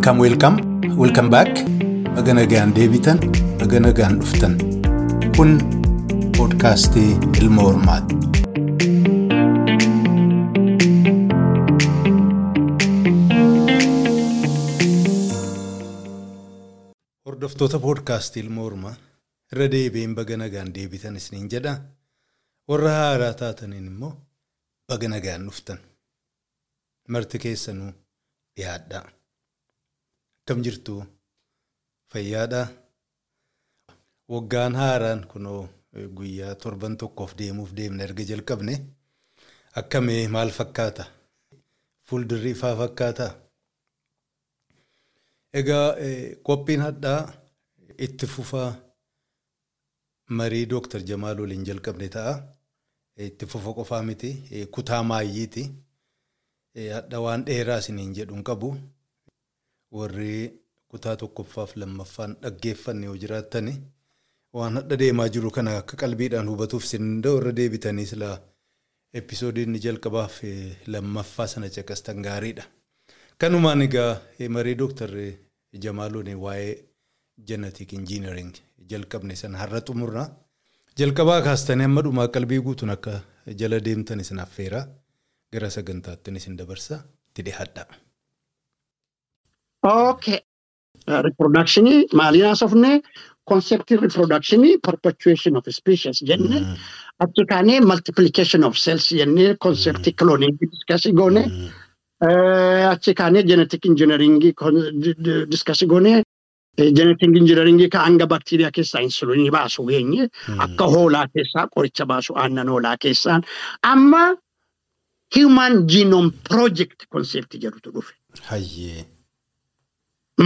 Welcome, welcome, welcome back. Baga nagaan deebitan, baga nagaan dhuftan. Kun poodkaastii Ilma Hormaati. Hordoftoota poodkaastii Ilma Hormaa irra deebiin baga nagaan deebitan isiniin jedha. Warra haaraa taataniin immoo baga nagaan dhuftan. Marti keessanuu dhiyaadhaa. Akkam jirtu fayyaadhaa? Waggaan haaraan kunoo guyyaa torban tokkoof deemuuf deemna erga jalqabne akkamii maal fakkaata? Fuuldurri ifaa fakkaataa? Egaa qophiin hadhaa itti fufaa marii Dooktar Jamaal waliin jalqabne ta'a. Itti fufa qofaa miti. Kutaa maayyiiti. Hadha waan dheeraa isiniin jedhuun qabu. Warri kutaa tokkoffaaf lammaffaan dhaggeeffanne yoo jiraattani waan hadha deemaa jiru kana akka qalbiidhaan hubatuuf isin irra deebitanii silaa episoodii inni jalqabaaf lammaffaa sana caqastan gaariidha. Kanumaan egaa marii Dooktar Jamaaloon waa'ee jenetik injiinering jalqabne sana har'a xumurraa. Jalqabaa kaastanii amma dhumaa qalbii guutuun akka jala deemtan isin affeeraa gara sagantaattiin isin dabarsaa itti dhiyaadha. Okay. Reproductionii maaliin haasofne konseptii reproductionii perpetuation of species. Jenne achi kaanee multiplication of cells. Jennee konseptii cloning. Diskasii goone achi kaanee genetic engineering diskasii goone genetic engineering ka hanga bakteeriyaa keessaa insuliinii baasu geenye akka hoolaa keessaa qoricha baasu aannan hoolaa keessaan amma human genome project konseptii jedhutu dhufe.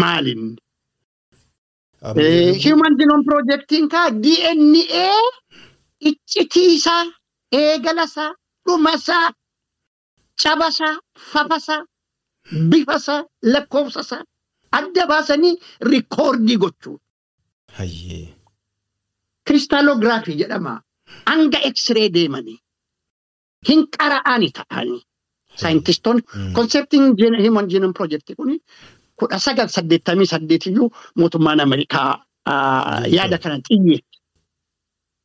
Maalin? Human Genome Projectiin kaa DNA iccitiisaa, eegalasaa, dhumasaa, cabasaa, fafasaa, bifasaa, lakkoofsasaa adda baasanii rikoordii gochuudha. Hayyee. Kiristaalogiraafii jedhama. Hanga X-ray deemanii hin qara'ani ta'anii. Saayintistoonni konseptiin Human Genome Project kuni kudha sagal saddeettamii saddeetiyyuu mootummaan Ameerikaa yaada kana xiyyeesse.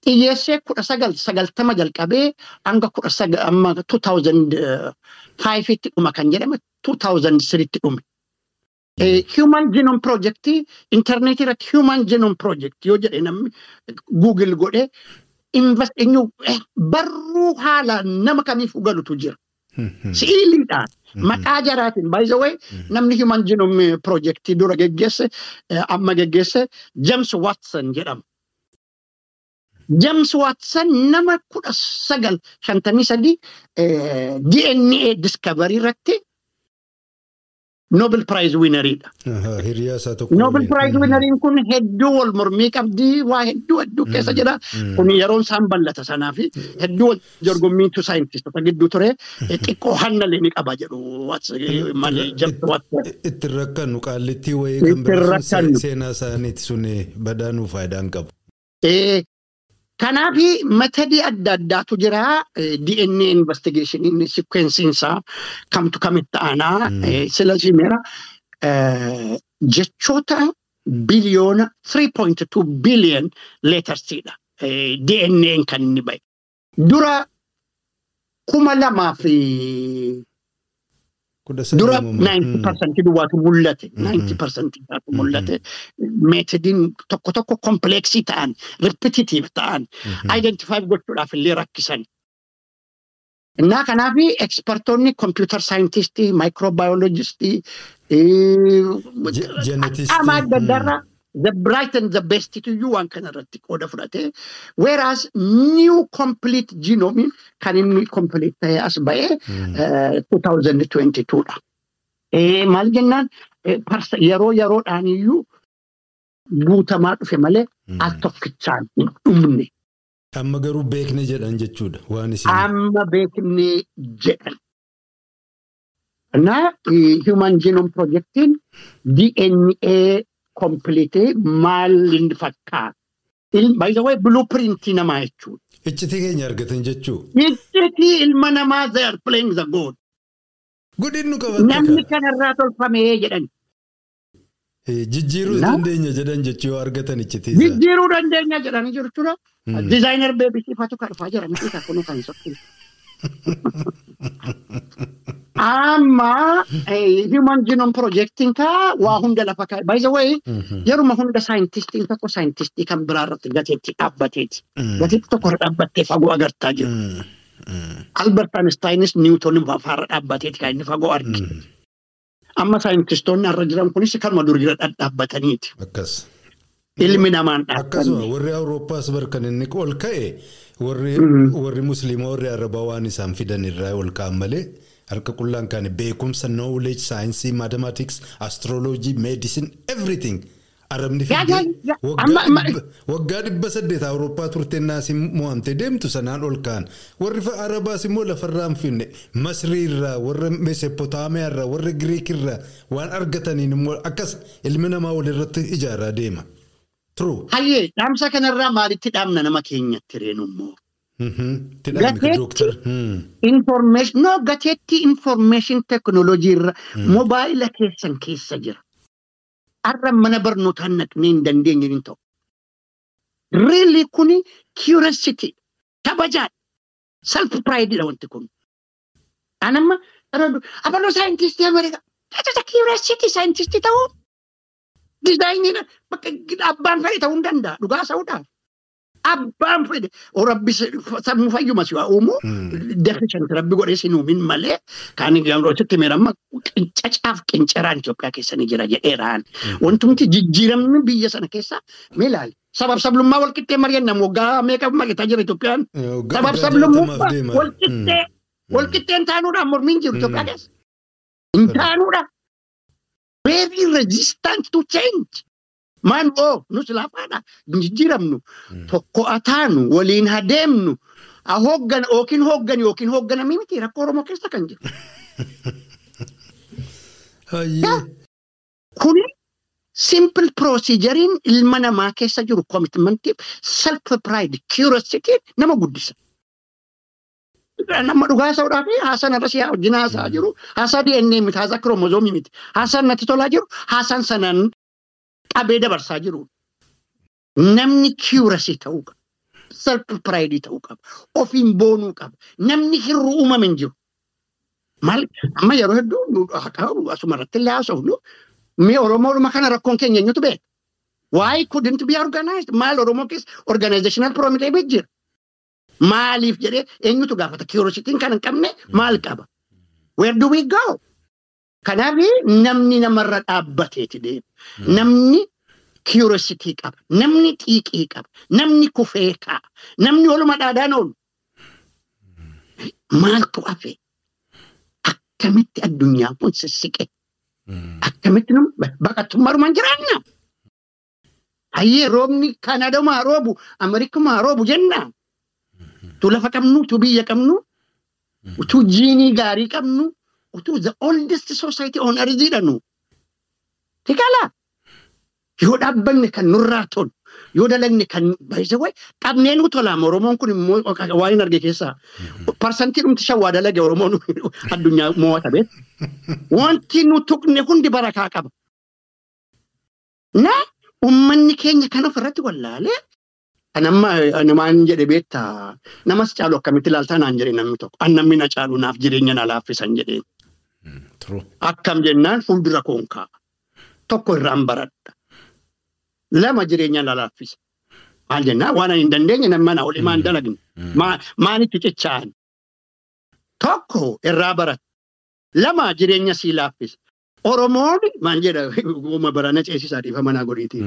Xiyyeessee kudha sagal sagaltama jalqabee hanga kudha sagal amma 2005tti dhuma kan jedhame 2003tti dhume. Human Genome Project intarneetii irratti Human Genome Project yoo jedhe namni Google godhee barruu haala nama kamiifuu galutu jira. Si'iliidhaan maqaa jaraatiin by the way namni human genome projectii dura geggeesse amma geggeesse James Watson jedhama. James Watson nama kudha sagal. Shantamii sadii DNA discovery irratti Nobel Prize winneriidha. Hiriyaa isaa tokko. Nobel Prize winneriin kun hedduu wal mormii qabdi waa hedduu hedduu keessa jira. Kun yeroon isaan bal'ata sanaa fi hedduu wal jorgommiitu saayintistoota gidduu ture. Xiqqoo hannale ni qaba jedhu malee James Watson. Itti rakkannu qaallittii wayii kan biraa seenaa isaaniiti sun badaanuu faayidaan qabu. Kanaaf matadii adda addaatu jira. DNA investigation sequensiinsaa kamtu kamitti aanaa sila simeera jechoota biliyoona 3.2 biliyoon leetarsiidha. DNA'n kan inni bahe. Dura kuma lamaa fi dura 90% duwwaatu mul'ate. 90% duwwaatu mul'ate. Meetodiin tokko tokko kompleksii ta'an, repetitive ta'an, identify gochuudhaaf illee rakkisan. Innaa kanaaf ekspertoonni kompiitar saayintistii, maayikiroobaayoloojistii, qaama adda addaarraa the bright and the best iyyuu waan kana irratti qooda fudhate. Whereas new complete genome kan inni complete ta'ee as ba'ee 2022 dha. Maal jennaan yeroo yeroodhaan iyyuu guutamaa dhufe malee al tokkichaan hin dhumne. Amma garuu beekne jedhan jechuudha waan isin. Amma beekne jedhan. Naa Human Genome Projectiin DNA kompiliitee maal inni fakkaata. By the way, blueprintii namaa jechuudha. Iccitii keenya argatan jechuu. Iccitii ilma namaa they are playing the god. Gudinnu qabate Namni kanarraa tolfamee jedhan. Jijjiiruu dandeenya jedhan jechuu yoo argatan ichitiisa. Jijjiiruu dandeenya jedhanii jiru jechuudha. Dizaayinar beebisiifatu kan dhufaa jira miti kan kun kan sokkiin. Amma human genome projectiin kaa waa hunda lafa kaa'e. By the way, yeruma hunda saayintistiin tokko saayintistii kan biraa irratti gateetti dhaabbateeti. Gateetti tokko irra dhaabbattee fagoo agartaa jiru. Albert Einsteinis Niwutonin faarra dhaabbateeti kan inni fagoo arge. Amma saayintistoonni har'a jiran kunis kanuma dur jira dhaabbataniiti. Ilmi namaan Akkasuma dhaabbanne. warri Awurooppaas barkan inni ol ka'e warri Musliimaa warri Arabaa waan isaan fidan irraa ol ka'an malee harka qullaan kan beekumsa knowledge saayinsii mathematics astrology medicine everything. Arabni fidee waggaa dhibba- saddeet Awurooppaa turte naasii mo'amte deemtu sanaan ol ka'an. Warri Arabaas immoo lafarraa hin finne? Masrii irraa warra Mesopotaamiyaa irraa warra Giriik irraa waan argataniin immoo akkas ilmi namaa walirratti ijaaraa deema. True. Hayyee dhaamsa kanarraa maalitti dhaamna nama keenyatti reenu immoo? Tidhaami Gateetti- information technology irra mobaayila keessan keessa jira. Har'a mana barnootaan naqnee hin dandeenye hin ta'u. Really kuni curiosity kabajaadha. Self pride dha wanti kun. Anamma abaloo saayintistii Ameerikaa. Curiosity saayintistii ta'uu. Dizaayinii abbaan fedhe ta'uu hin danda'a. Dhugaa ta'uudhaaf. Abbaan fedhe. Rabbi sammuu fayyuma si waa uumu. Deficient rabbi godhee si nuumin malee kan gamroositti miidhamma qincacaaf qinceraan Itoophiyaa keessa ni jira jedheeraan. Wantumti jijjiiramni biyya sana keessa mee ilaali. Sabab sablummaa walqixxee mari'annam waggaa meeqa mari'ataa jira Itoophiyaan. Sabab sablummaa walqixxee walqixxeen taanuudhaan mormiin jiru Itoophiyaa keessa. Hin taanuudha. Very resistant to change. Maan oo nus laafaadha. Hin jijjiiramnu. Tokko ataanu waliin hadeemnu. Hooggan yookiin hooggan yookiin hoogganamii miti rakkoo Oromoo keessa kan jiru. Kuni simple proceduriin ilma namaa keessa jiru commitmentiif self pride curiosity nama guddisa. Nama dhugaa ta'uudhaa fi haasaan irra siyaa wajjin haasaa jiru. Haasaa DNA miti, haasaa kiroomozoomii miti. Haasaan natti tolaa jiru, haasaan sanaan qabee dabarsaa jiru. Namni curiosity ta'uu qaba. Self pride ta'uu qaba. Ofiin boonuu qaba. Namni hir'uu uumame hin jiru. Maal amma yeroo hedduu asuma irratti illee haasofnu mee Oromoodhuma kana rakkoon keenya eenyutu beeka? Why couldn't be organized? Maal Oromoo keessa organizational pyramid jira? Maaliif jedhee eenyutu gaafata? Curiositiin kan hin qabne maal qaba? Where do we go? Kanaaf namni namarra dhaabbateeti deema. Namni curiosity qaba. Namni xiiqii qaba. Namni kufee kaa'a. Namni oluma dhaadaan oolu. Maaltu hafe? Akkamitti addunyaan kun sissiqe? Akkamitti baqattummaadhumaan jiraanna? Hayyee roobni Kanadamaa roobu, Ameerikumaa roobu jennaan. Utuu lafa qabnu, utuu biyya qabnu, utuu jiinii gaarii qabnu, utuu the oldest society on earth jedhanu. Tikala. Yoo dhaabbanne kan nurraa tolu, yoo dalagne kan baay'isawee qabnee nu tolaama. Oromoon kun immoo waan hin arge keessaa parsantii dhumti shawwaa dalage Oromoon addunyaa mo'ata beeku. Wanti nu tuqne hundi barakaa qaba. Na uummanni keenya kan ofirratti wallaalee kan amma namaan jedhe beektaa namas caalu akkamitti ilaaltaa naan jedhe namni tokko an namni na caalu naaf jireenya na laaffisan jedheen. Akkam jennaan fuuldura koon kaa'a. Tokko irraan baradha. Lama jireenya na laaffisa. Maal jennaan waan ani hin dandeenye nama mana olii maan dalagne. Maanitti cichaa'an. Tokko irraa barata. Lama jireenya sii laaffisa. Oromoon maal jedha uuma barana ceesisaa dhiifa manaa godhiitii.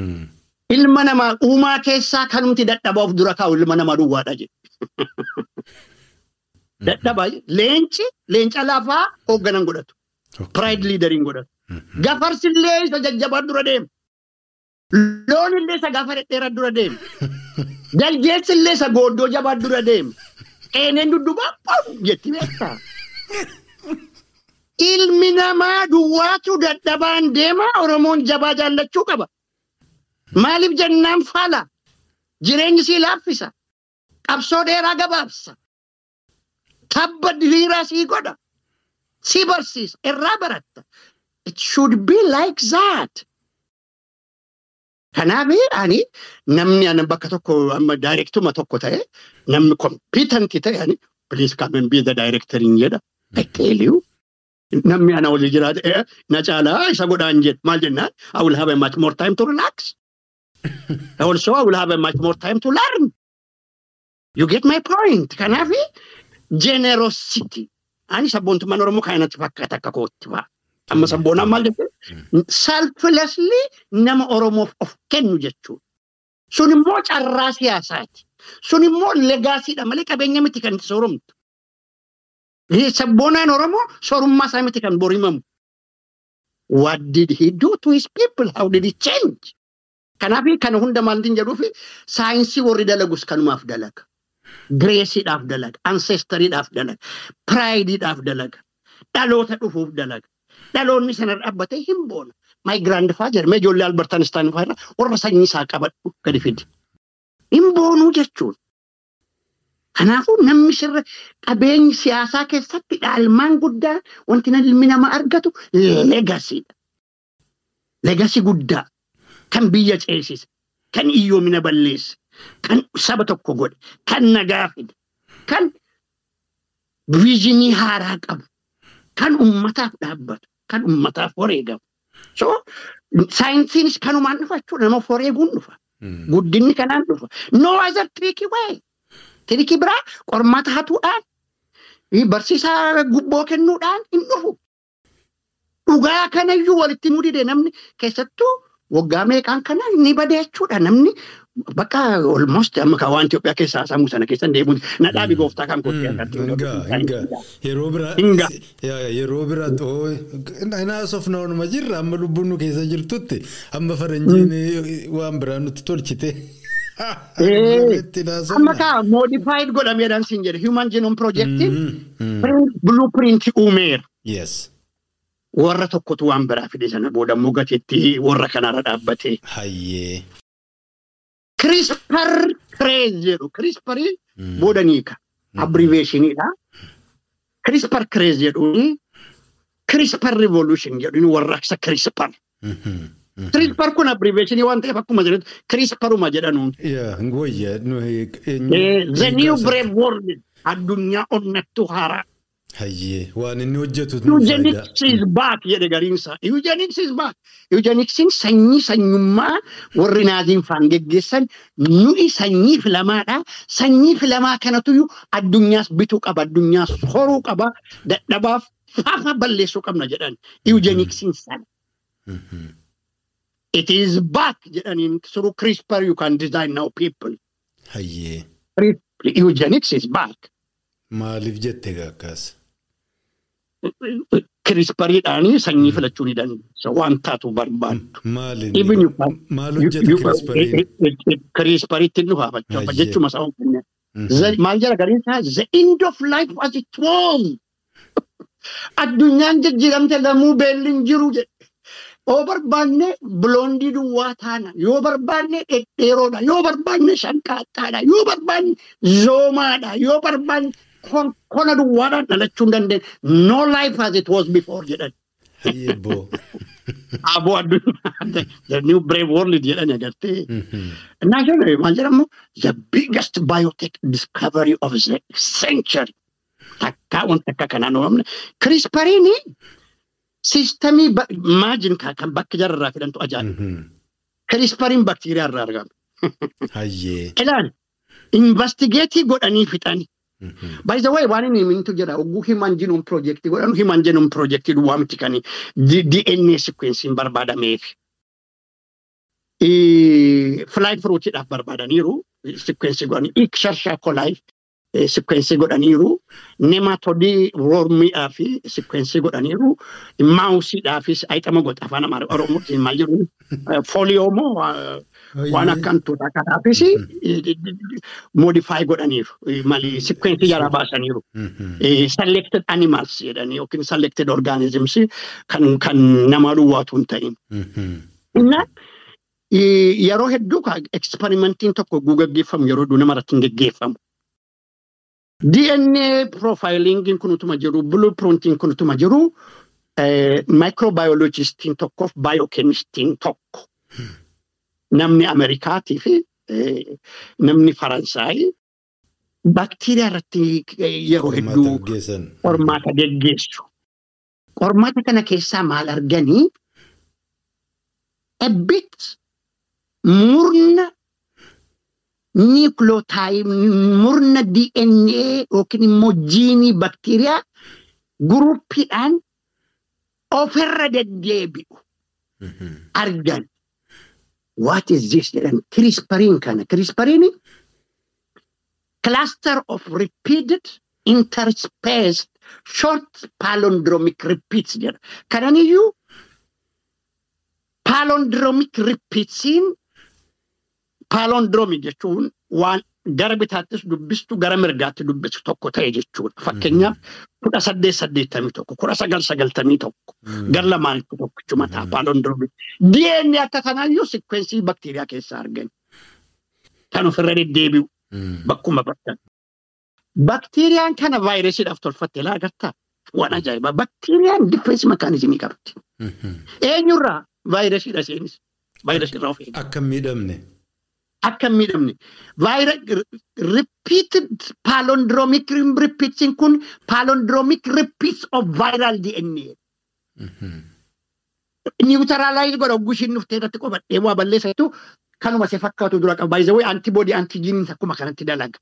Ilma namaa uumaa keessaa kanumti dadhabaa of dura kaa'u ilma namaa duwwaadha jedhe. Dadhabaa leenci leenca lafaa hoogganan godhatu. Pride leaderiin godhatu. Gafarsi illee isa jajjabaa dura deema. Loon illee isa gaafa dhedheeraa dura deema. Jaljeessi illee isa gooddoo jabaa dura deema. Qeeneen dudduubaa pam jetti beektaa. Ilmi namaa duwwaatu dadhabaan deema Oromoon jabaa jaallachuu qaba. Maaliif jennaan faala? Jireenyi sii laaffisa. Qabsoo dheeraa gabaabsa. Tabba diriiraa sii godha. Si barsiisa. Irraa baratta. It should be like that. Kanaaf ani namni ani bakka tokko amma daayirektuma tokko ta'e namni kompiitanti ta'e ani please come and be the director hin jedha. I tell you. Namni ana wajji jiraate na caalaa isa godhaan jedhe maal jennaan I will have a much more time to relax. Also I will have a much more time to learn. You get my point. Kanaaf generosity. Ani sabboontummaan Oromoo kan natti fakkaata akka kootti ba'a. Amma sabboonaan maal jechuudha? Selflessly nama Oromoof of kennu jechuudha. Sun immoo carraa siyaasaati. Sun immoo legaasiidha malee qabeenya miti kan sooromtu. Sabboonaan Oromoo soorummaa isaa miti kan borimamu. What did he do to his people? How did he change? Kanaaf kana hunda maaltiin jedhuufi saayinsii warri dalagus kanumaaf dalaga. Gireesiidhaaf dalaga. Ancestariidhaaf dalaga. Piraayidiidhaaf dalaga. Dhaloota dhufuuf dalaga. Dhaloonni sana dhaabbatee hin boona. My grandfather mee ijoollee Albert Einstein fa'aa warra sanyii isaa qabadhu gadi fidi. Hin boonuu jechuun. Kanaafuu namni sirra qabeenyi siyaasaa keessatti dhaalmaan guddaa wanti ilmi namaa argatu legasiidha. Legasi guddaa kan biyya ceesise, kan iyyoomina balleesse, kan saba tokko godhe, kan nagaa fide, kan viizinii haaraa qabu, kan ummataaf dhaabbatu, kan ummataaf wareegamu. So saayinsiinis kanumaan dhufa jechuudha nama wareeguun dhufa. Guddinni kanaan dhufa. No other tricky way. Tirikii biraa qormaata hatuudhaan barsiisaa gubboo kennuudhaan hin dhufu. Dhugaa kanayyuu walitti mudide namni keessattuu waggaa meeqaan kana ni bade jechuudha namni bakka almost amma waan Itoophiyaa keessaa sammuu sana keessa deemuun nadhaabi gooftaa kan Yeroo biraa yeroo biraa xoo naasoof naanuma jirra. Amma lubbuun nu keessa jirtutti. Amma faranjiin waan biraa nutti tolchite. Amma kaa modified godhameedhaan siin jedhe. Human genome projectiin blueprint uumeera. Warra tokkotu waan biraa fide sana booda immoo gateetti warra kanarra dhaabbate. Hayyee. CRISPR Crase jedhu CRISPR booda niika abbreviationiidha. CRISPR Crase jedhuuni CRISPR revolution jedhuuni warra akka CRISPR. CRISPR kun abbreviationii waan ta'eef akkuma jedhu CRISPRuma jedhanuun. Yaa ngooyya. The new brave world addunyaa onnattu haaraa. Hayyee waan inni hojjetu. Eugenics is back jedhe gariinsa. Eugenics is back. Eugenicsiin sanyii sanyummaa warri naaziin faan geggeessan nuyi sanyii filamaadha. Sanyii filamaa kanatu addunyaas bituu qaba. Addunyaas horuu qaba. Dadhabaaf faafa balleessuu qabna jedhan. Eugenicsiin sana. It is back jedhaniin through CRISPR you can design now people. Hayyee. Eugenics is back. Maaliif jette gaakkaas? Kirispariidhaan sanyii filachuu ni dandeessa. Waan taatu barbaaddu. Maal hojjeta kirispariin? Kirispariitti nu haafachuu jechuma isaa hundinnee. Maal jala gariin isaa the end of life as it was. Addunyaan jijjiiramte lamuu beelli hin jiru. Yoo barbaanne biloondii duwwaa taana. Yoo barbaanne dhedheeroodha. Yoo barbaanne shanqaaxaadha. Yoo barbaanne zoomaadha. Yoo barbaanne kona duwwaadhaan dhalachuu hin dandeenye. No life as it was before jedhan. Hayyee Aboo addunyaa the new brave world jedhan agartee. Innaa jedhu maal jedhamu the biggest biotech discovery of the century. Takkaa wanta akka kanaan uumamne. Kirispariinii Siistamii maajin kan bakki jararraa fidantu ajaa'iba. Kirispariin baktiiriyaa irraa argama. Hayyee. Ilaali. Investigeetii godhanii fixani. Way waan inni himintu jira ogguu himan jinuun piroojeektii godhanu himan jinuun piroojeektii duwwaa miti kan DNA sequensiin barbaadameef. Fly fruitiidhaaf barbaadaniiru sequensii godhanii iksharshaa kolaayif sequensii godhaniiru nematodii wormiidhaa fi sequensii godhaniiru maawusiidhaafis ayxama godha afaan oromootiin maal jedhu fooliyoomoo waan akkantuudha kanaafis modify godhaniiru mali sequensii jala baasaniiru selected animals jedhanii yookiin selected organisms kan kan nama duwwaatu hin ta'in. Yeroo hedduu eksperimentiin tokko gaggeeffamu yeroo hedduu namarratti hin gaggeeffamu. DNA profilingiin kun utuma jiru, blueprintiin kun utuma jiru, microbiologistiin tokkoof biochemistiin tokko. Namni Ameerikaatii fi namni Faransaay baakteeriyaa irratti yeroo hedduu qormaata geggeessu. Qormaata kana keessaa maal arganii? A bit murna niiklootaayib murna DNA yookiin immoo jiinii baakteeriyaa guruppiidhaan ofirra deddeebi'u. Argan. What is this jedhan kirispariin kana kirispariin cluster of repeated interspaced short palindromic repeats. Jedha. Kananiyyuu palindromic repeatsiin palindromi jechuun waan gara bitaattis dubbistu gara mirgaatti dubbistu tokko ta'e jechuudha. Fakkeenyaaf kudha saddeet saddeettamii tokko kudha sagal sagaltamii tokko gara lamaanitti tokkichu mataa palindromi. DNA akka kanaayyuu sikweensii bakteeriyaa keessaa argani. Kan ofirra deddeebi'u bakkuma bakka. Bakteeriyaan kana vaayirasiidhaaf tolfatte ilaa agartaa? Waan ajaa'ibaa. Bakteeriyaan difeensi makaanizimii qabdi. Eenyurraa vaayirasiidha seenis. Vaayirasiirraa of eeguu. Akka miidhamne. Akka hin miidhamne. Repeated palindromic repeats kun palindromic repeats of viral DNA. Niwutaraalaayiz godha oguu ishiin dhuftee irratti qofadhee waa balleessatu kanuma se fakkaatu dura qaba. Baay'ee antiboodii antijiiniin akkuma kanatti dalaga.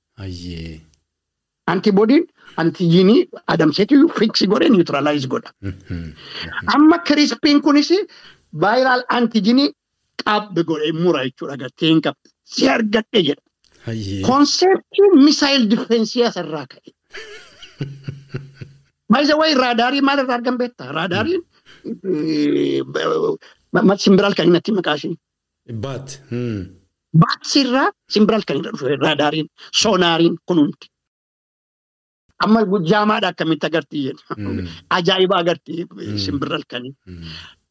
Antiboodiin antijiinii adamseetu fiksi godhe niwutaraalaayiz godha. Amma kirispiin kunis vaayiraal antijiinii qabdi godhee mura jechuudha gartee hin qabdi. Si argadhe jedha. Ayyee. Konseptiin misaayil difeensii asirraa ka'e. Baay'ee wayi raadaarii maal irraa argan beektaa? Raadaariin simbiraal kan inni maqaa ishee. Baat. Baaksirraa simbiraal kan inni dhufe raadaariin soonaariin kun hundi. Amma jaamaadha akkamitti agartii jenna. Ajaa'iba agartii simbiraal kan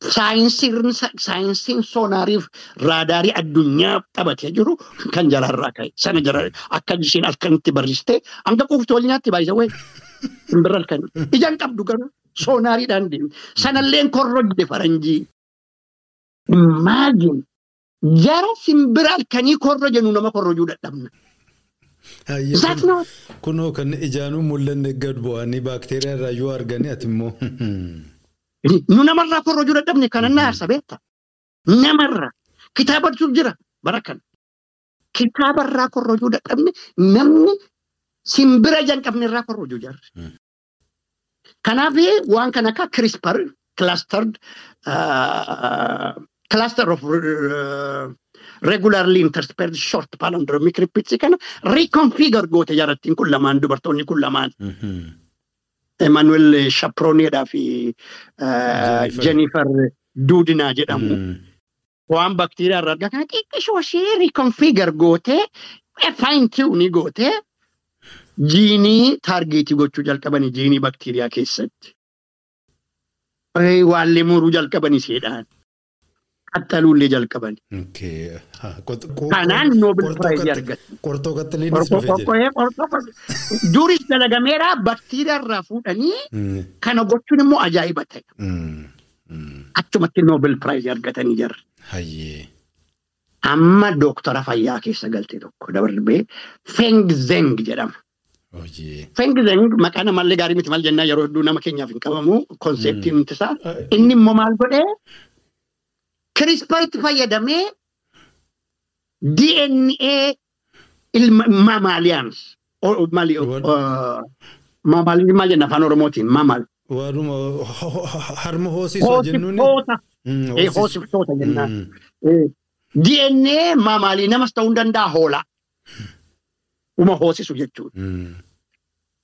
saayinsiin soonaariif raadaarii addunyaa qabatee jiru kan jalarraa ka'e. Sana jala akka isheen halkanitti barreessite hanga quuftu wal nyaatti baay'ee wayi. Simbiraal kan ijaan qabdu garuu soonaariidhaan deemte. Sanalleen korrojde faranjii. Imaajin jara simbiraal kanii korro jennu nama korrojuu dadhabna. Kunoo kan ijaanuu mul'anne gad bu'anii baakteeriyaa irraa yoo arganii ati immoo. Nu namarraa korrojuu dadhabne kanan na aarsa beekta. Namarraa kitaabatu jira bara kana. Kitaabarraa korrojuu dadhabne namni simbira jalqabne irraa korrojuu jarri. Kanaaf waan kan akka CRISPR clustered cluster of regularly interspersed short palindromic repeats kana reconfigure goote jarattiin kun lamaan dubartoonni kun lamaan. Emmanuel Shaprooniidhaa fi Jennifer Duudinaa jedhamu. Waan bakteeriyaa irraa argaa kana xiqqishoo ishee reconfigure gootee fine tune gootee jiinii taargeetii gochuu jalqabanii jiinii bakteeriyaa keessatti. Waallee muruu jalqabanii seedhaan. Qaxxaluullee jalqabanii. Kanaan Nobel Prize argate. Qorxoo qaxxaliinis dhufe jedhe. Duris dalagameera bakteeriyaa irraa fuudhanii kana gochuun immoo ajaa'iba ta'e. Achumatti Nobel Prize argatanii jirra. Amma dooktora fayyaa keessa galte tokko darbee Feng Zeng jedhama. Feng Zeng maqaa namallee gaarii miti maal jennaa yeroo hedduu nama keenyaaf hin qabamu konseptiin isaa. Inni immoo maal godhee kirisparitti fayyadamee DNA ilma maamaaliyaan maamaalii maal jenna afaan oromootiin maamaal. Waanuma harma hoosisuu jennuun. Hoosiftoota. Jennaan. DNA maamaalii namas ta'uu danda'a hoolaa. Uma hoosisu jechuudha.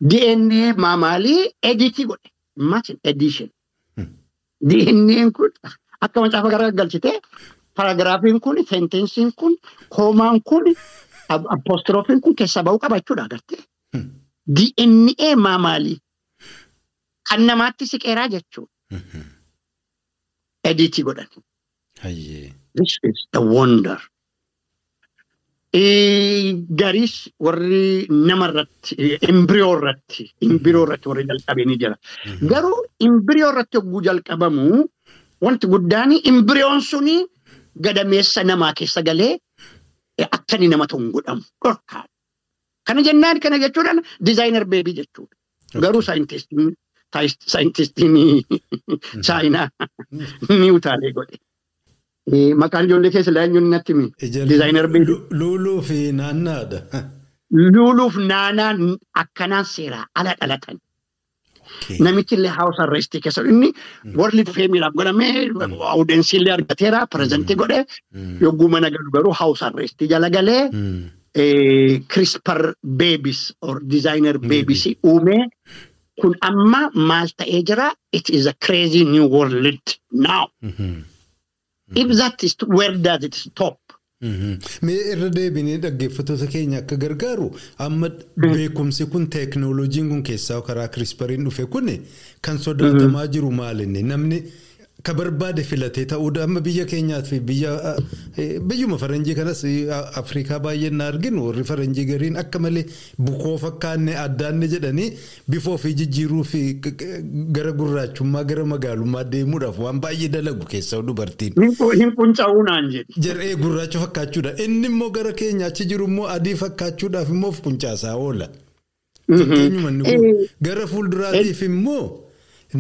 DNA maamaalii editii godhe. Imagine edition. DNA kun akka macaafa garagalchitee paragiraafiin kun sentensiin kun koomaan kun apostiroofiin kun keessa ba'uu qaba jechuudha agartee. DNA maamaalii kan namaatti siqeeraa jechuudha. Editii godhan. This is the wonder. Garis warri namarratti imbiriyoo irratti imbiriyoo irratti warri jalqabanii jira. Garuu imbiriyoo irratti yogguu jalqabamu wanti guddaan imbiriyoon suni gadameessa namaa keessa galee akka inni nama ta'u hin godhamu dhorkaadha. Kana jennaan kana jechuudhaan dizaayinar beebii jechuudha. Garuu saayintistiin chaayinaa ni utaalee godhe. Maqaan ijoollee keessa laayyuun natti mi? Dizaayinar beebii. Luuluu fi naannaadha. Luuluuf naanaan akkanaan seeraa ala dhalatan. Namichi illee haawus arreestii keessa inni warri feemiidhaaf godhamee awudensii illee argateera pirezentii godhe yogguu mana galu garuu haawus arreestii jala galee kirispar beebis or dizaayinar beebis uumee kun amma maal ta'ee jira it is a crazy new world now. If that is where does it stop? Mee irra deebinee dhaggeeffattoota keenya akka gargaaru amma beekumsi kun teeknooloojiin kun keessaa karaa kirispariin dhufe kun kan sodaatamaa jiru maalinni namni ka barbaade filatee ta'uudha amma biyya keenyaaf biyya biyyuma faranjii kanas afrikaa baay'een na arginu warri faranjii gariin akka malee bukoo fakkaanne addaanne jedhanii bifa ofii jijjiiruu fi gara gurraachummaa gara magaalummaa deemuudhaaf waan baay'ee dalagu keessaa dubartiin. Hin qunca'uu naan jedhi. Jar'ee gurraacha fakkaachuudha inni immoo gara keenya achi jiru immoo adii fakkaachuudhaaf immoo quncaasaa oola. Gara fuulduraatiif immoo.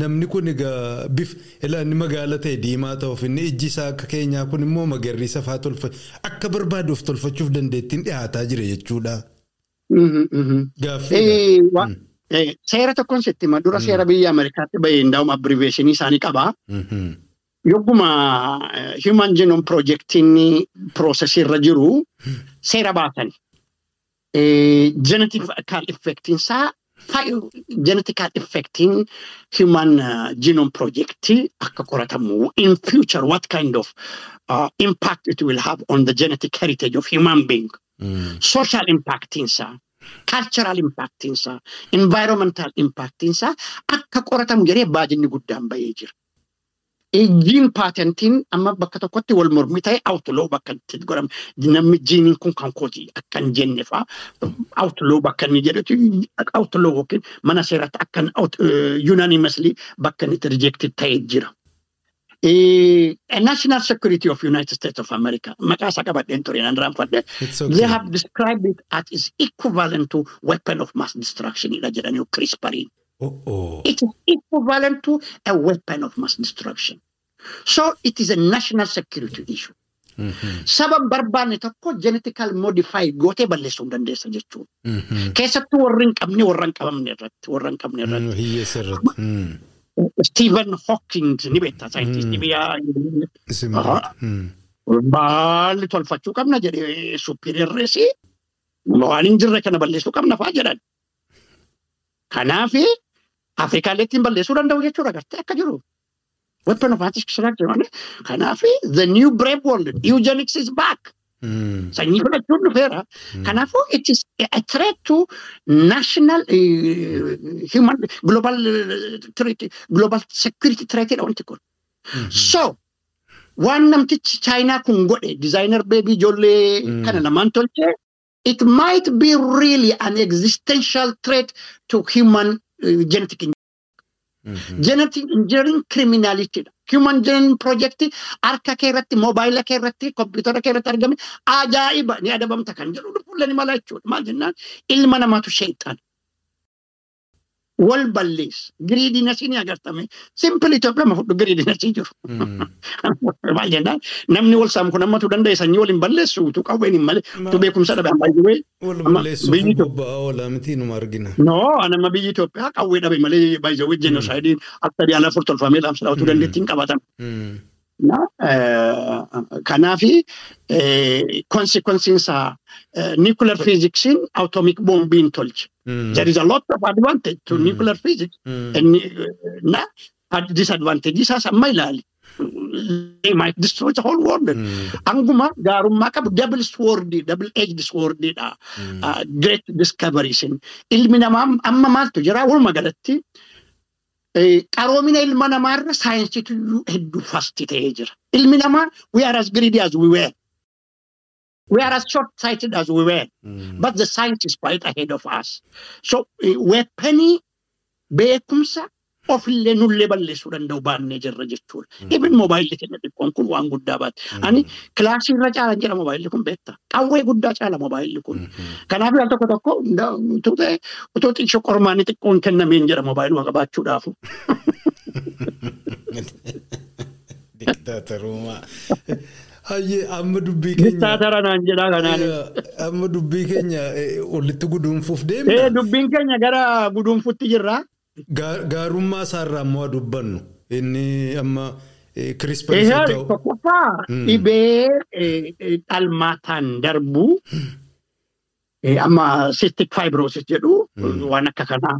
Namni kun egaa bif inni magaala ta'e diimaa ta'uuf inni ijji isaa akka keenyaa kun immoo magariisa fa'aa tolfa akka barbaaduuf tolfachuuf dandeettiin dhiyaataa jira jechuudha. Gaaffiidha. Seera tokkoon sitti hima dura seera biyya Ameerikaatti bahee hundaa'uma abbiriveeshinii isaanii qaba. Yogguma Human Genome Projectiin piroosesii irra jiru seera baasan. Genetic effectiinsaa genetical effecting human uh, genome project akka qoratamu in future what kind of uh, impact it will have on the genetic heritage of human being? Mm. social impact insa. Cultural impact insa. Environmental impact insa. Akka qoratamu jedhee baajinni guddaan bahee jira. Jiin paatentiin amma bakka tokkotti wal mormii ta'e awutuloo bakka itti godhama. Namni jiiniin kun kan kooti akka hin jenne fa'aa awutuloo bakka inni jedhetu awutuloo yookiin mana seeratti akka unanimously bakka inni rejected ta'ee jira. National Security of United States of America maqaa isaa qabadheen ture nan raanfadhe. They have described it as is equivalent to weapon of mass destruction dha jedhanii CRISPRiin. It is equivalent to a weapon of mass destruction. So it is a national security issue. Saba barbaanne tokko genetically modified gootee balleessuu dandeessa jechuudha. Keessattuu warri hin qabne warra hin qabamne irratti warra hin qabne irratti. Hiyyeessa irratti. Stephen Hawking ni beektaa saayintistii biyya Baalli tolfachuu qabna jedhee supiriirreessi waan hin jirre kana balleessuu qabna fa'aa jedhan. Kanaaf Afrikaallee ittiin balleessuu danda'u jechuudha gartee akka jiru. Weapon of. Kanaaf the new brave world eugenics is back. Sanyii fudhachuun dhufeera. Kanaafuu it is a threat to national uh, human global uh, threat, global security threat dha wanti kun. So waan namtichi chaayinaa kun godhe designer baby ijoollee kana lamaan tolchee it might be really an existential threat to human uh, genetic Genetic engineering criminality dha. Human genome project harka kee irratti, moobaayila kee irratti, kompiitara kee irratti argame ajaa'iba ni adabamta kan jedhu dhufuullee ni mala jechuudha. Maal jennaan ilma namaatu sheexan. Wal balleessa. Giriidinasii ni agartame. Simpil Itoophiyaa ma fudhu giriidinasii jiru. Maal jennaan namni wal saamu kun hammatu danda'e sanyii waliin balleessu utuu qawween hin malee utuu beekumsa dhabe amma iyyuu Wal balleessuuf bobba'aa oolaa miti numa argina. No, anama biyyi Itoophiyaa qawwee dhabe malee baay'ee jenoosaayidii akka diyaala afur tolfamee laamsa dhaawatu dandeettiin qabatan. Na kanaafi konsekwensiin isaa nuclear physics'n atomic bombiin tolche. There is a lot of advantage to nuclear physics. Na disadvantage isaas amma ilaali. They might destroy the whole world. Anguma gaarummaa qabu double sword, double edged sword dha. Great discoveries. Ilmi namaa amma maaltu jira walumaa galatti qaroomina ilma namaarra saayinsiitu hedduu fasti ta'ee jira. Ilmi namaa we are as greedy as we were. We are as short-sighted as we were. But the science is quite ahead of us. So weaponii beekumsa ofillee nullee balleessuu danda'u baannee jirra jechuudha. Even moobaayilli keenya xiqqoon kun waan guddaa baate. Ani kilaasii irra caalan jedha moobaayilli kun beekta. Qawwee guddaa caala moobaayilli kun. Kanaaf yaal tokko tokko utuu xiqqoo qormaanni xiqqoon kennameen jedha moobaayiluma qabaachuudhaafu. Diktaatarummaa. Hayyee amma dubbii keenya. Diktaatara naan jedhaa kanaan. Amma dubbii keenya walitti guduunfuuf Ee deemna. dubbiin keenya gara guduunfuutti jirra. Gaarummaa isaarraa immoo dubbannu. Inni amma kirispar Eeyaa isa ta'u. tokkoffaa Mm. dhibee eh, eh, dhalmaataan darbu eh, amma cystic fibrosis jedhu Mm. waan akka kanaa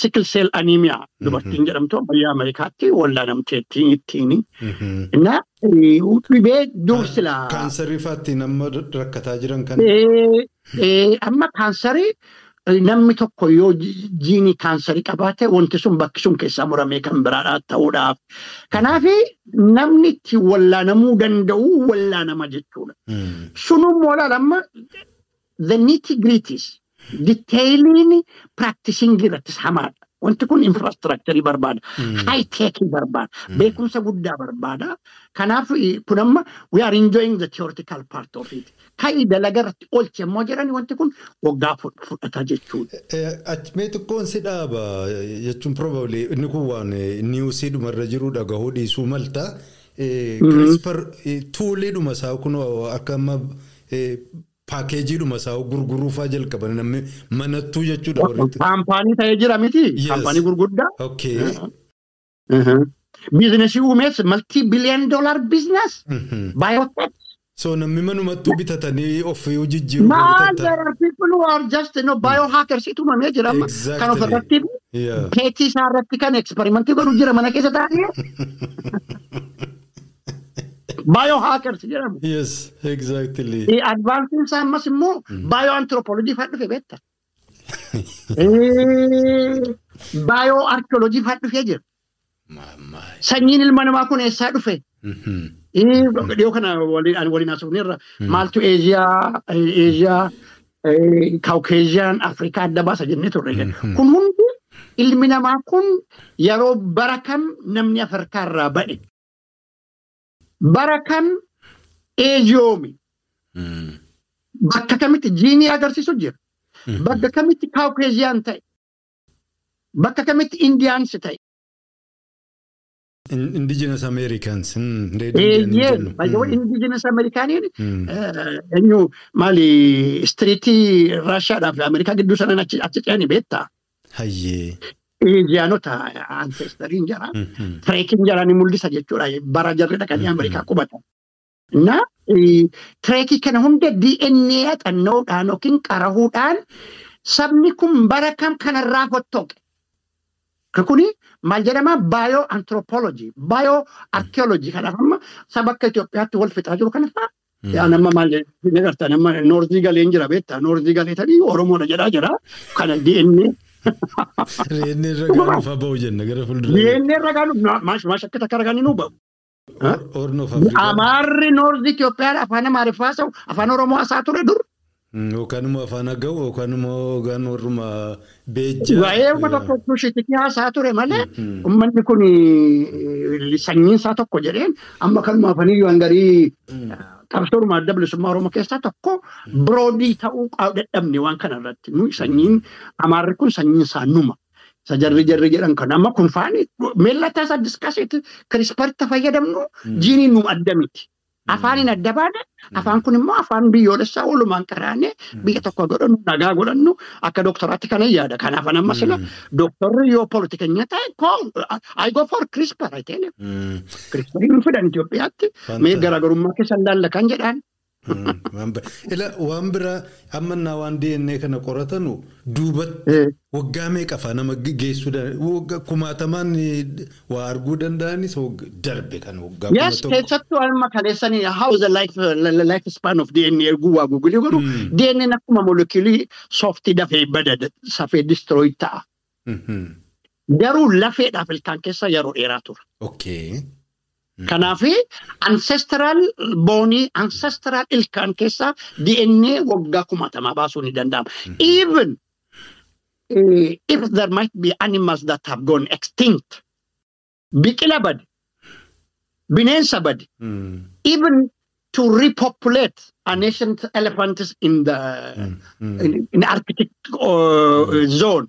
sickle cell anemia dubartiin jedhamtu biyya Ameerikaatti wallaanamteettiin ittiin na dhibee dur silaa Kaansarii faatti nama rakkataa jiran kan. Amma kaansarii namni tokko yoo ji- jiinii kaansarii qabaate wanti sun bakki sun keessaa muramee kan biraadhaa ta'uudhaaf. Kanaaf namni itti wallaanamuu danda'u wallaanama jechuudha. Mm. Sunummoo amma the nitty gritties detailiin practicing irrattis hamaadha. Wanti kun infrastructurii barbaada. Mm. high tech barbaada. Beekumsa guddaa barbaada. Kanaaf kun amma we are enjoying the theoretical part of it. Irratti oolchi ammoo jedhani wanti kun waggaa fud- fudhata jechuudha. Mee xiqqoon si dhaaba jechuun probably inni kun waan niwusii dhumarra jiru dhagahuu dhiisuu malta. Kirispar tuuliidhuma isaa kun akka amma paakeejiidhuma isaa gurguruufaa jalqaban manattuu jechuudha. Kaampaanii ta'ee jira miti. Kaampaanii gurguddaa. Biizinasii uumees maltii biliyan doolar biizines. Mhm. So namni manumattuu bitatanii Maal bitatan. there are people who are just know, biohackers tumamee jira amma. Kan ofirratti Yeah. peetii isaa irratti kan eksperimentii godhu jira mana keessa taa'ee. Biohackers jedhamu. Yes, exactly. Advaansiin isaa ammas immoo bioanthropolojii fa'aa dhufe beekta. Baayoo arkeolojii fa'aa dhufee jira. Sanyiin ilma namaa kun eessaa dhufe? Mhm. Dhiyoo kana waliin haasofneerra maaltu Eeziyaa, Eeziyaa, Kaawukeeziyaan, Afrikaa adda baasa jennee turre. Mhm. Kun hundi ilmi namaa kun yeroo bara kam namni Afrikaa irraa ba'e? Bara kam eeziyoomi? Bakka kamitti jiinii agarsiisu jira? Mhm. Bakka kamitti Kaawukeeziyaan ta'e? Bakka kamitti Indiyaansi ta'e? In- Indigenous Americans. Mm. Red Indian Eeyyee, jennu. baay'ee Mm. indigenous Ameerikaaniin Mm. eenyu maali istiriitii Raashiyaadhaa fi Ameerikaa gidduu sanan achi ce'anii beektaa? Hayyee. Eeziyaanota ancestariin jara. Mhm. Tireekiin jara ni mul'isa jechuudha. Bara jarri dhaqanii Ameerikaa qubatan. Na tireekii kana hunda DNA xannoodhaan yookiin qarahuudhaan sabni kun bara kam kanarraa fottoqe. Kuni maal jedhama baayoo anthropology, baayoo arkeology kanaaf amma saba akka Itoophiyaatti wal fixaa jiru kana fa'a. Yaa nama maal jedhanii agartaa nama noorzii galeen jira beektaa noorzii galee tanii Oromoodha jedhaa jira. Kana DNA Reennee irra gaafa ba'u jenna gara fuuldura. DNA ragaan maash akka takka ragaan nu ba'u. Horn of Africa. Amaarri noorzii Itoophiyaa afaan Amaariffaa afaan Oromoo haasaa ture dur. Mm, Yookaan immoo afaan aga'u yookaan immoo yookaan warruma beejjaa. Waa'ee uummata tokko kushiitikii haasaa ture malee uummanni kun sanyiin isaa tokko jedheen amma kanuma afaniyyuu hangarii qabsoodhuma adda bilisummaa Oromoo keessaa tokko biroodii ta'uu dadhabne waan kana irratti nu sanyiin amaarri kun sanyiin isaa numa. Isa jarri jarri jedhan kan amma kun faani meellataa isaa diskasiiti kirisparitti fayyadamnu jiiniin nu adda miti. Afaaniin adda baane afaan kun immoo afaan biyyoolessaa walumaan qaraanee biyya tokko godhannu nagaa godhannu akka doktaraatti kana yaada. Kanaaf amma sila doktorri yoo politikeenya ta'e koo I go for CRISPR I tell you. CRISPR fidan Itoophiyaatti mee garaagarummaa keessan laalla kan jedhaan. Waan bi- Ila waan amma DNA kana qoratanu duubatti waggaa meeqa faa nama ge- geessuu danda'a? Kumaatamaan waa arguu danda'anis darbe kan waggaa kuma tokko. keessattuu alma kaleessanii how is the life, uh, life span of DNA erguu waa gugulii godhu. DNA akkuma molekiilii softii dafee bada safee destroy ta'a. Garuu lafeedhaaf ilkaan keessa yeroo dheeraa tura. Okay. Kanaaf ancestral boonii ancestral ilkaan keessaa DNA waggaa kumaatamaa baasuu ni danda'ama. Even eh, if there might be animals that have gone extinct, biqila bade, bineensa bade, Mm. even to repopulate an ancient elephants in the Mm. Mm. in, in Arctic uh, zone.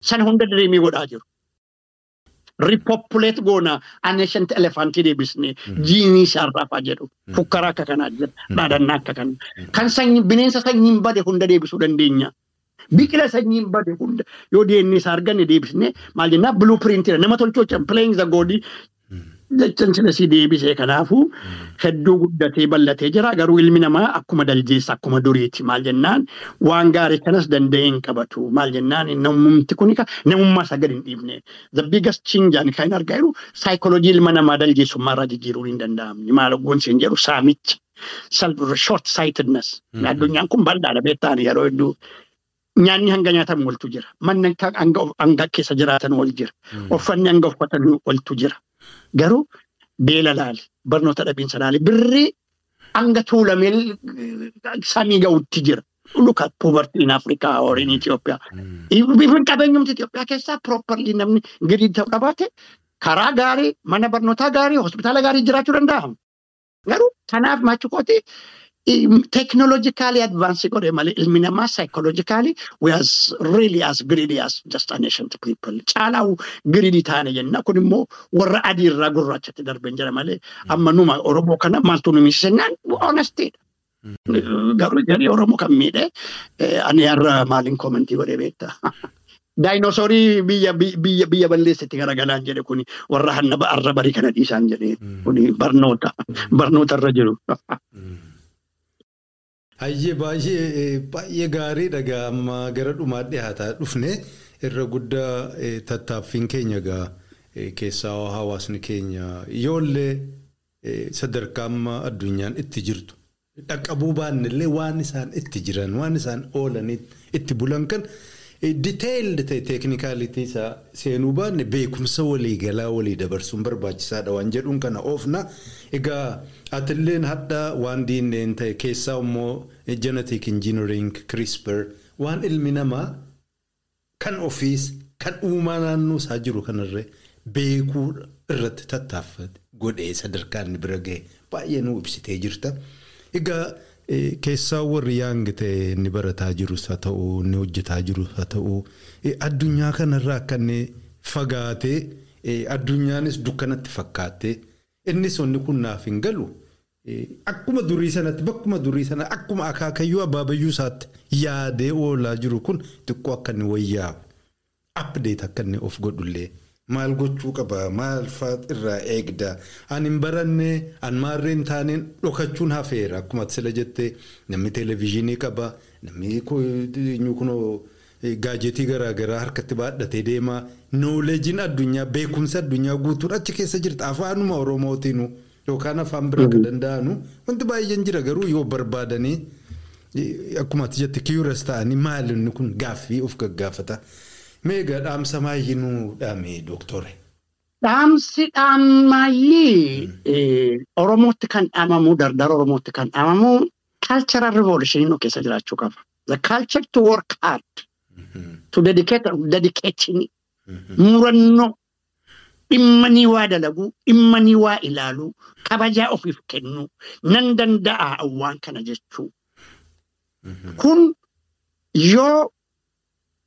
San hunda dreamii godhaa jiru. Repopulate goona an ancient elephant deebisnee jiinii isaarraa jedhu fukkaraa akka kanaa jira dhaadannaa akka kana. Kan sanyi bineensa sanyiin bade hunda deebisuu dandeenya. Biqila sanyiin bade hunda. Yoo deennee isaa arganne deebisnee maal jennaa blueprintiidha nama tolchoo can playing the god jechan silasii deebisee kanaafuu hedduu guddatee bal'atee jira. Garuu ilmi namaa akkuma daljeessa akkuma duriiti maal jennaan? Waan gaarii kanas danda'ee hin qabatu maal jennaan? Namumti kun namummaa isaa gadi hin dhiifne. The biggest change ani kan argaa jiru saayikooloojii ilma namaa daljeessummaa irraa jijjiiruun hin danda'amne maal goonsi hin jedhu? Saamicha short sightedness addunyaan kun bal'aadha beektaan yeroo hedduu. Nyaanni hanga nyaatamu waltu jira. Manni hanga hanga keessa jiraatan wal jira. Uffanni hanga uffatan waltu jira. Garuu beela laali barnoota dhabiinsa laali birrii hanga tuulamee samii ga'utti jira. Look at poverty in Africa or in Ethiopia. Bifin qabeenyumti Itoophiyaa keessaa properly namni gadi ta'u qabaate karaa gaarii mana barnootaa gaarii hospitaala gaarii jiraachuu danda'amu. Garuu kanaaf maachikooti technologically malee ilmi namaa psychologically we as really as greedy as just an ancient people. Caalaa greedy taane jenna kun immoo warra adii irraa gurraachatti darben jira malee amma numa Oromoo kana maaltu nu miisisennaan honestidha. Garuu jedhee Oromoo kan miidhe ani har'a maaliin koomentii godhee beektaa. Daayinoosorii biyya biyya biyya balleessatti garagalaan jedhe kuni warra hanna arra barii kana dhiisaan jedhee kuni barnoota barnoota irra jiru. Hayyee baay'ee baay'ee gaarii dhagaa amma gara dhumaa dhiyaataa dhufne irra guddaa tattaaffiin keenya gaa keessaa hawaasni keenya yoollee sadarkaa amma addunyaan itti jirtu. Dhaqqabuu baannillee waan isaan itti jiran waan isaan oolan itti bulan kan diteeyildi ta'e teeknikaalitii isaa seenuu baanne beekumsa waliigalaa walii dabarsuun barbaachisaadha waan jedhuun kana oofna egaa atilleen hadda waan diinneen ta'e keessaa immoo jenetik injinariing crispr waan ilmi namaa kan ofiis kan uumaa naannoo isaa jiru kanarra beekuu irratti tattaaffate godhee sadarkaa inni bira ga'e baay'ee nu ibsitee jirta egaa. Keessaa warri yaangi ta'e inni barataa jirus haa ta'u inni hojjetaa jirus haa ta'u. Addunyaa kanarraa akka inni fagaatee addunyaanis dukkanatti fakkaattee. Innis wanni kun naaf hin galu. Akkuma durii sanatti bakkuma durii sana akkuma akaakayyuu abaabayyuu isaatti yaadee oolaa jiru kun xiqqoo akka inni wayyaa'u. Apdeet akka inni of godhullee. Maal gochuu qaba? Maal fa'aa irraa eegda? Ani hin baranne an maarreen taaneen dhokachuun hafeera. Akkuma sila jettee namni televezyiinii qaba namni kunoo gaajetii garaagaraa harkatti baadhatee deemaa nooleejiin addunyaa beekumsa addunyaa guutuun achi keessa jirta. Afaanuma oromootiinu yookaan afaan biraa akka danda'anu wanti baay'een jira garuu yoo barbaadanii akkuma ati jette kiyuras ta'anii maalinni kun gaaffii of gaggaafata. Meegaa dhaamsa maayyinuu dhaame doktore. Dhaamsi dhaamaayyii Oromootti kan dhaamamu dardara Oromootti kan dhaamamu cultural revolution nu keessa jiraachuu qaba. The culture to work hard. To dedicate dedicating murannoo dhimma waa dalaguu dhimma waa ilaaluu kabajaa ofiif kennuu nan danda'a waan kana jechuu. Kun yoo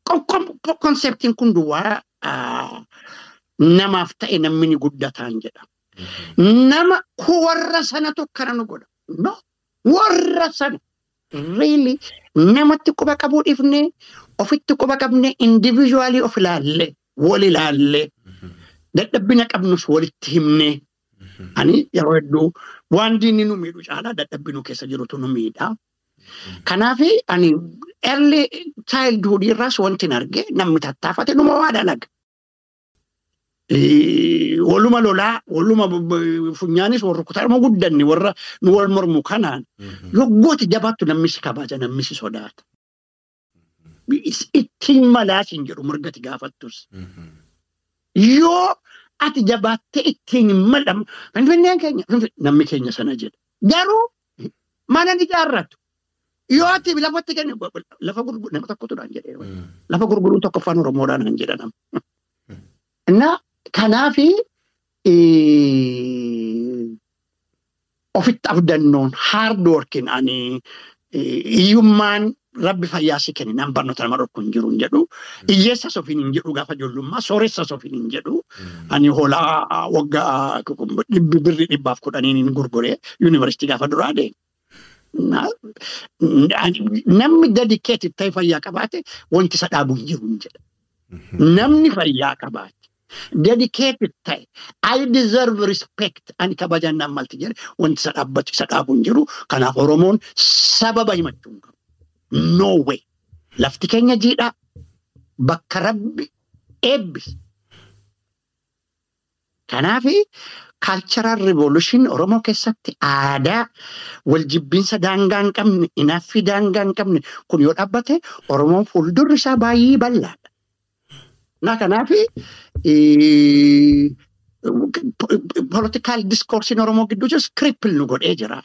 konseptiin kun duwwaa namaaf ta'e namni ni guddataan jedha. Nama warra sanatu akkana nu godha. No, warra sana. Really namatti quba qabuu dhiifne ofitti quba qabne individuaalii of ilaalle wal ilaalle dadhabbina qabnus walitti himne. Ani yeroo hedduu waan diinni nu miidhu caalaa dadhabbinuu keessa jirutu nu miidha. Kanaaf ani early childhood irraas wanti arge namni tattaafate numa waa dalaga. Waluma lolaa, waluma funyaanis warra kutaadhuma guddanne warra nu wal mormu kanaan yoggooti jabaattu namni si kabaja namni si sodaata. Ittiin malaas hin jedhu mirgati gaafattus. Yoo ati jabaattee ittiin hin malamu finfinneen keenya namni keenya sana jedha. Garuu mana ni ijaarratu. Yoo ati lafatti kennu lafa gurguru nama tokkotu dhaan jedhee lafa gurguruun tokko afaan Oromoodhaan hin jedhanam. Innaa kanaafi ofitti abdannoon hard working ani hiyyummaan rabbi fayyaa si kenne nan barnoota nama dhorku hin jiru hin jedhu hiyyeessas ofiin hin jedhu gaafa ijoollummaa sooressas ofiin hin jedhu ani hoolaa waggaa dhibbi birri dhibbaaf kudhaniin hin gurgure yuunivarsiitii gaafa duraa deemu. Namni dedikeetii ta'e fayyaa qabaate wanti isa dhaabu hin jiru jedha. Namni fayyaa qabaate. dedicated ta'e I deserve respect ani kabajaan naan malti jedhe wanti isa dhaabbatu isa dhaabu hin jiru kanaaf Oromoon sababa himachuu hin qabu. No way. Lafti keenya jiidhaa bakka rabbi eebbise. Kanaafi cultural revolution Oromoo keessatti aadaa wal jibbiinsa daangaa hin qabne inaaffii daangaa hin qabne kun yoo dhaabbate Oromoon fuuldurri isaa baay'ee bal'aadha. Na kanaafi politikaal diskoorsiin Oromoo gidduu jirus kirippil nu godhee jira.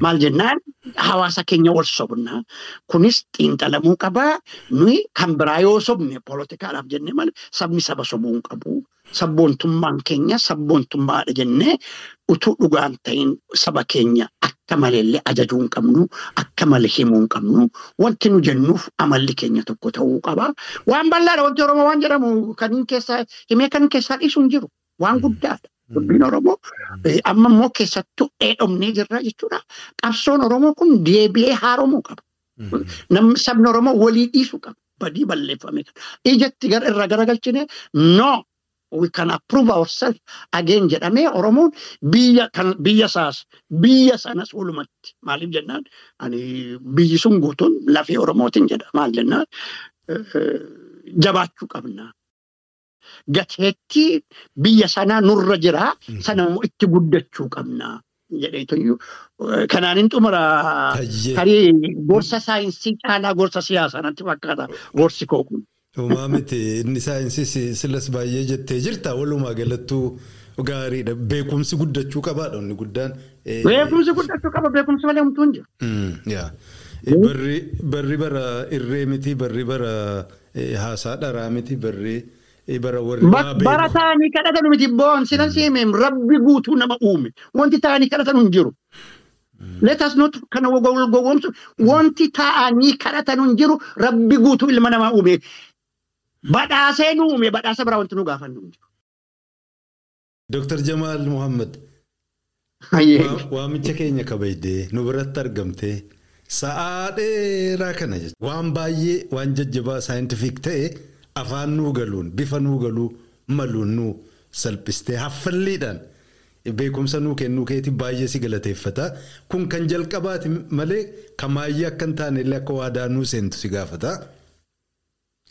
Maal jennaan hawaasa keenya wal sobna. Kunis xiinxalamuu qabaa. Nuyi kan biraa yoo sobne politikaalaaf jennee malee sabni saba sobuu hin qabu. Sabboontummaan keenya sabboontummaadha jennee utuu dhugaan ta'in saba keenya akka maleellee ajajuu hin qabnu akka malee himuu hin qabnu wanti nu jennuuf amalli keenya tokko ta'uu qaba. Waan bal'aadha wanti Oromoo waan jedhamu kan keessaa himee kan keessaa dhiisu hin jiru waan guddaadha. Dubbiin Oromoo amma immoo keessattuu dheedhomnee jirra jechuudha. Qabsoon Oromoo kun deebi'ee haaromuu qaba. Namni sabni Oromoo walii dhiisu qaba. Badii balleeffame. Ijatti irra garagalchine no we can approve ourselves again jedhamee Oromoon biyya kan biyya isaas biyya sanas walumatti maaliif jennaan ani biyyi sun guutuun lafee Oromootiin jedha maal jennaan jabaachuu qabna. Gateettii biyya sanaa nurra jira. Sana immoo itti guddachuu qabna. jedheetuyyuu kanaanin xumura tarii gorsa saayinsii caalaa gorsa siyaasaa natti fakkaata gorsi koo kun. Uumaa miti inni saayinsii silas baay'ee jettee jirta walumaa galattuu gaariidha beekumsi guddachuu qabaadha inni guddaan. Beekumsi guddachuu qaba beekumsi malee homtuu hin jiru. Barri bara irree miti barri bara haasaa dharaa miti barri bara warri Bara taa'anii kadhatan miti boon sinan siimeen rabbi guutuu nama uume wanti taa'anii kadhatan hin jiru. Let us not kana gowwoomsu wanti taa'anii kadhatan hin jiru rabbi guutuu ilma namaa uume. Badhaasee nu uume badhaasa biraa wanti nu gaafannu. Dooktar Jamaal Muhammad. Waamicha keenya kabajdee nu biratti argamtee sa'aa dheeraa kana jechuudha. Waan baay'ee waan jajjabaa saayintifik ta'e afaan nuu galuun bifa nuu galuu maluun nuu salphistee haffalliidhaan beekumsa nuu kennuu keetii baay'ee si galateeffata. Kun kan jalqabaati malee kamaayyee akka hin taane illee akka waadaa nuu seentu si gaafata.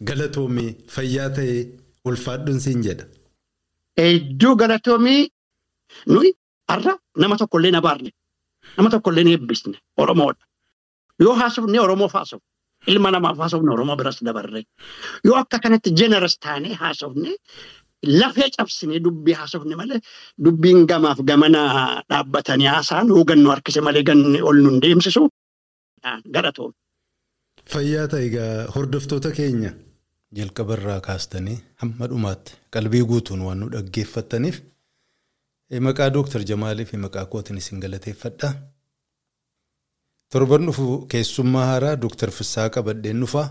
Galatoomii fayyaa ta'ee ulfaadhuun siin jedha. Hedduu galatoomii nuyi har'a nama tokkollee na baarne nama tokkollee na eebbisne Oromoodha. Yoo haasofne Oromoof haasofne ilma namaaf haasofne Oromoo biras dabarre yoo akka kanatti jeneras taanee haasofne lafee cabsine dubbii haasofne malee dubbiin gamaaf gamana dhaabbatanii haasaan hogannoo harkise malee ganni ol nun deemsisu galatoomii. Fayyaa ta'e egaa hordoftoota keenya. Jalqabarraa kaastanii hamma dhumaatti qalbii guutuun waan nu dhaggeeffattaniif maqaa Dooktar Jamaalii fi maqaa kootiin isin galateeffadha. Torban dhufu keessummaa haaraa Dooktar Fissaa qabadheen dhufa.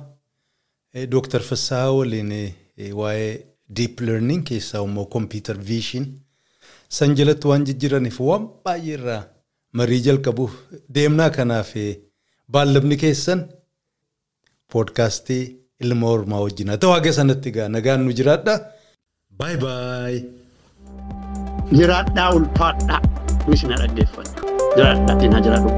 Dooktar Fissaa waliin waa'ee Deep Learning keessaa immoo Computer Vision san jalatti waan jijjiiraniif waan baay'eerraa marii jalqabuuf deemnaa kanaaf baallabni keessan poodkaastii. Ilma ormaa wajjin haa ta'u haga sanatti egaa nagaan nu jiraadha. Baay baay. Jiraadhaa ulfaadhaa. Kunis na dhaggeeffadha. Jiraadhaa dinaa jiraadhu.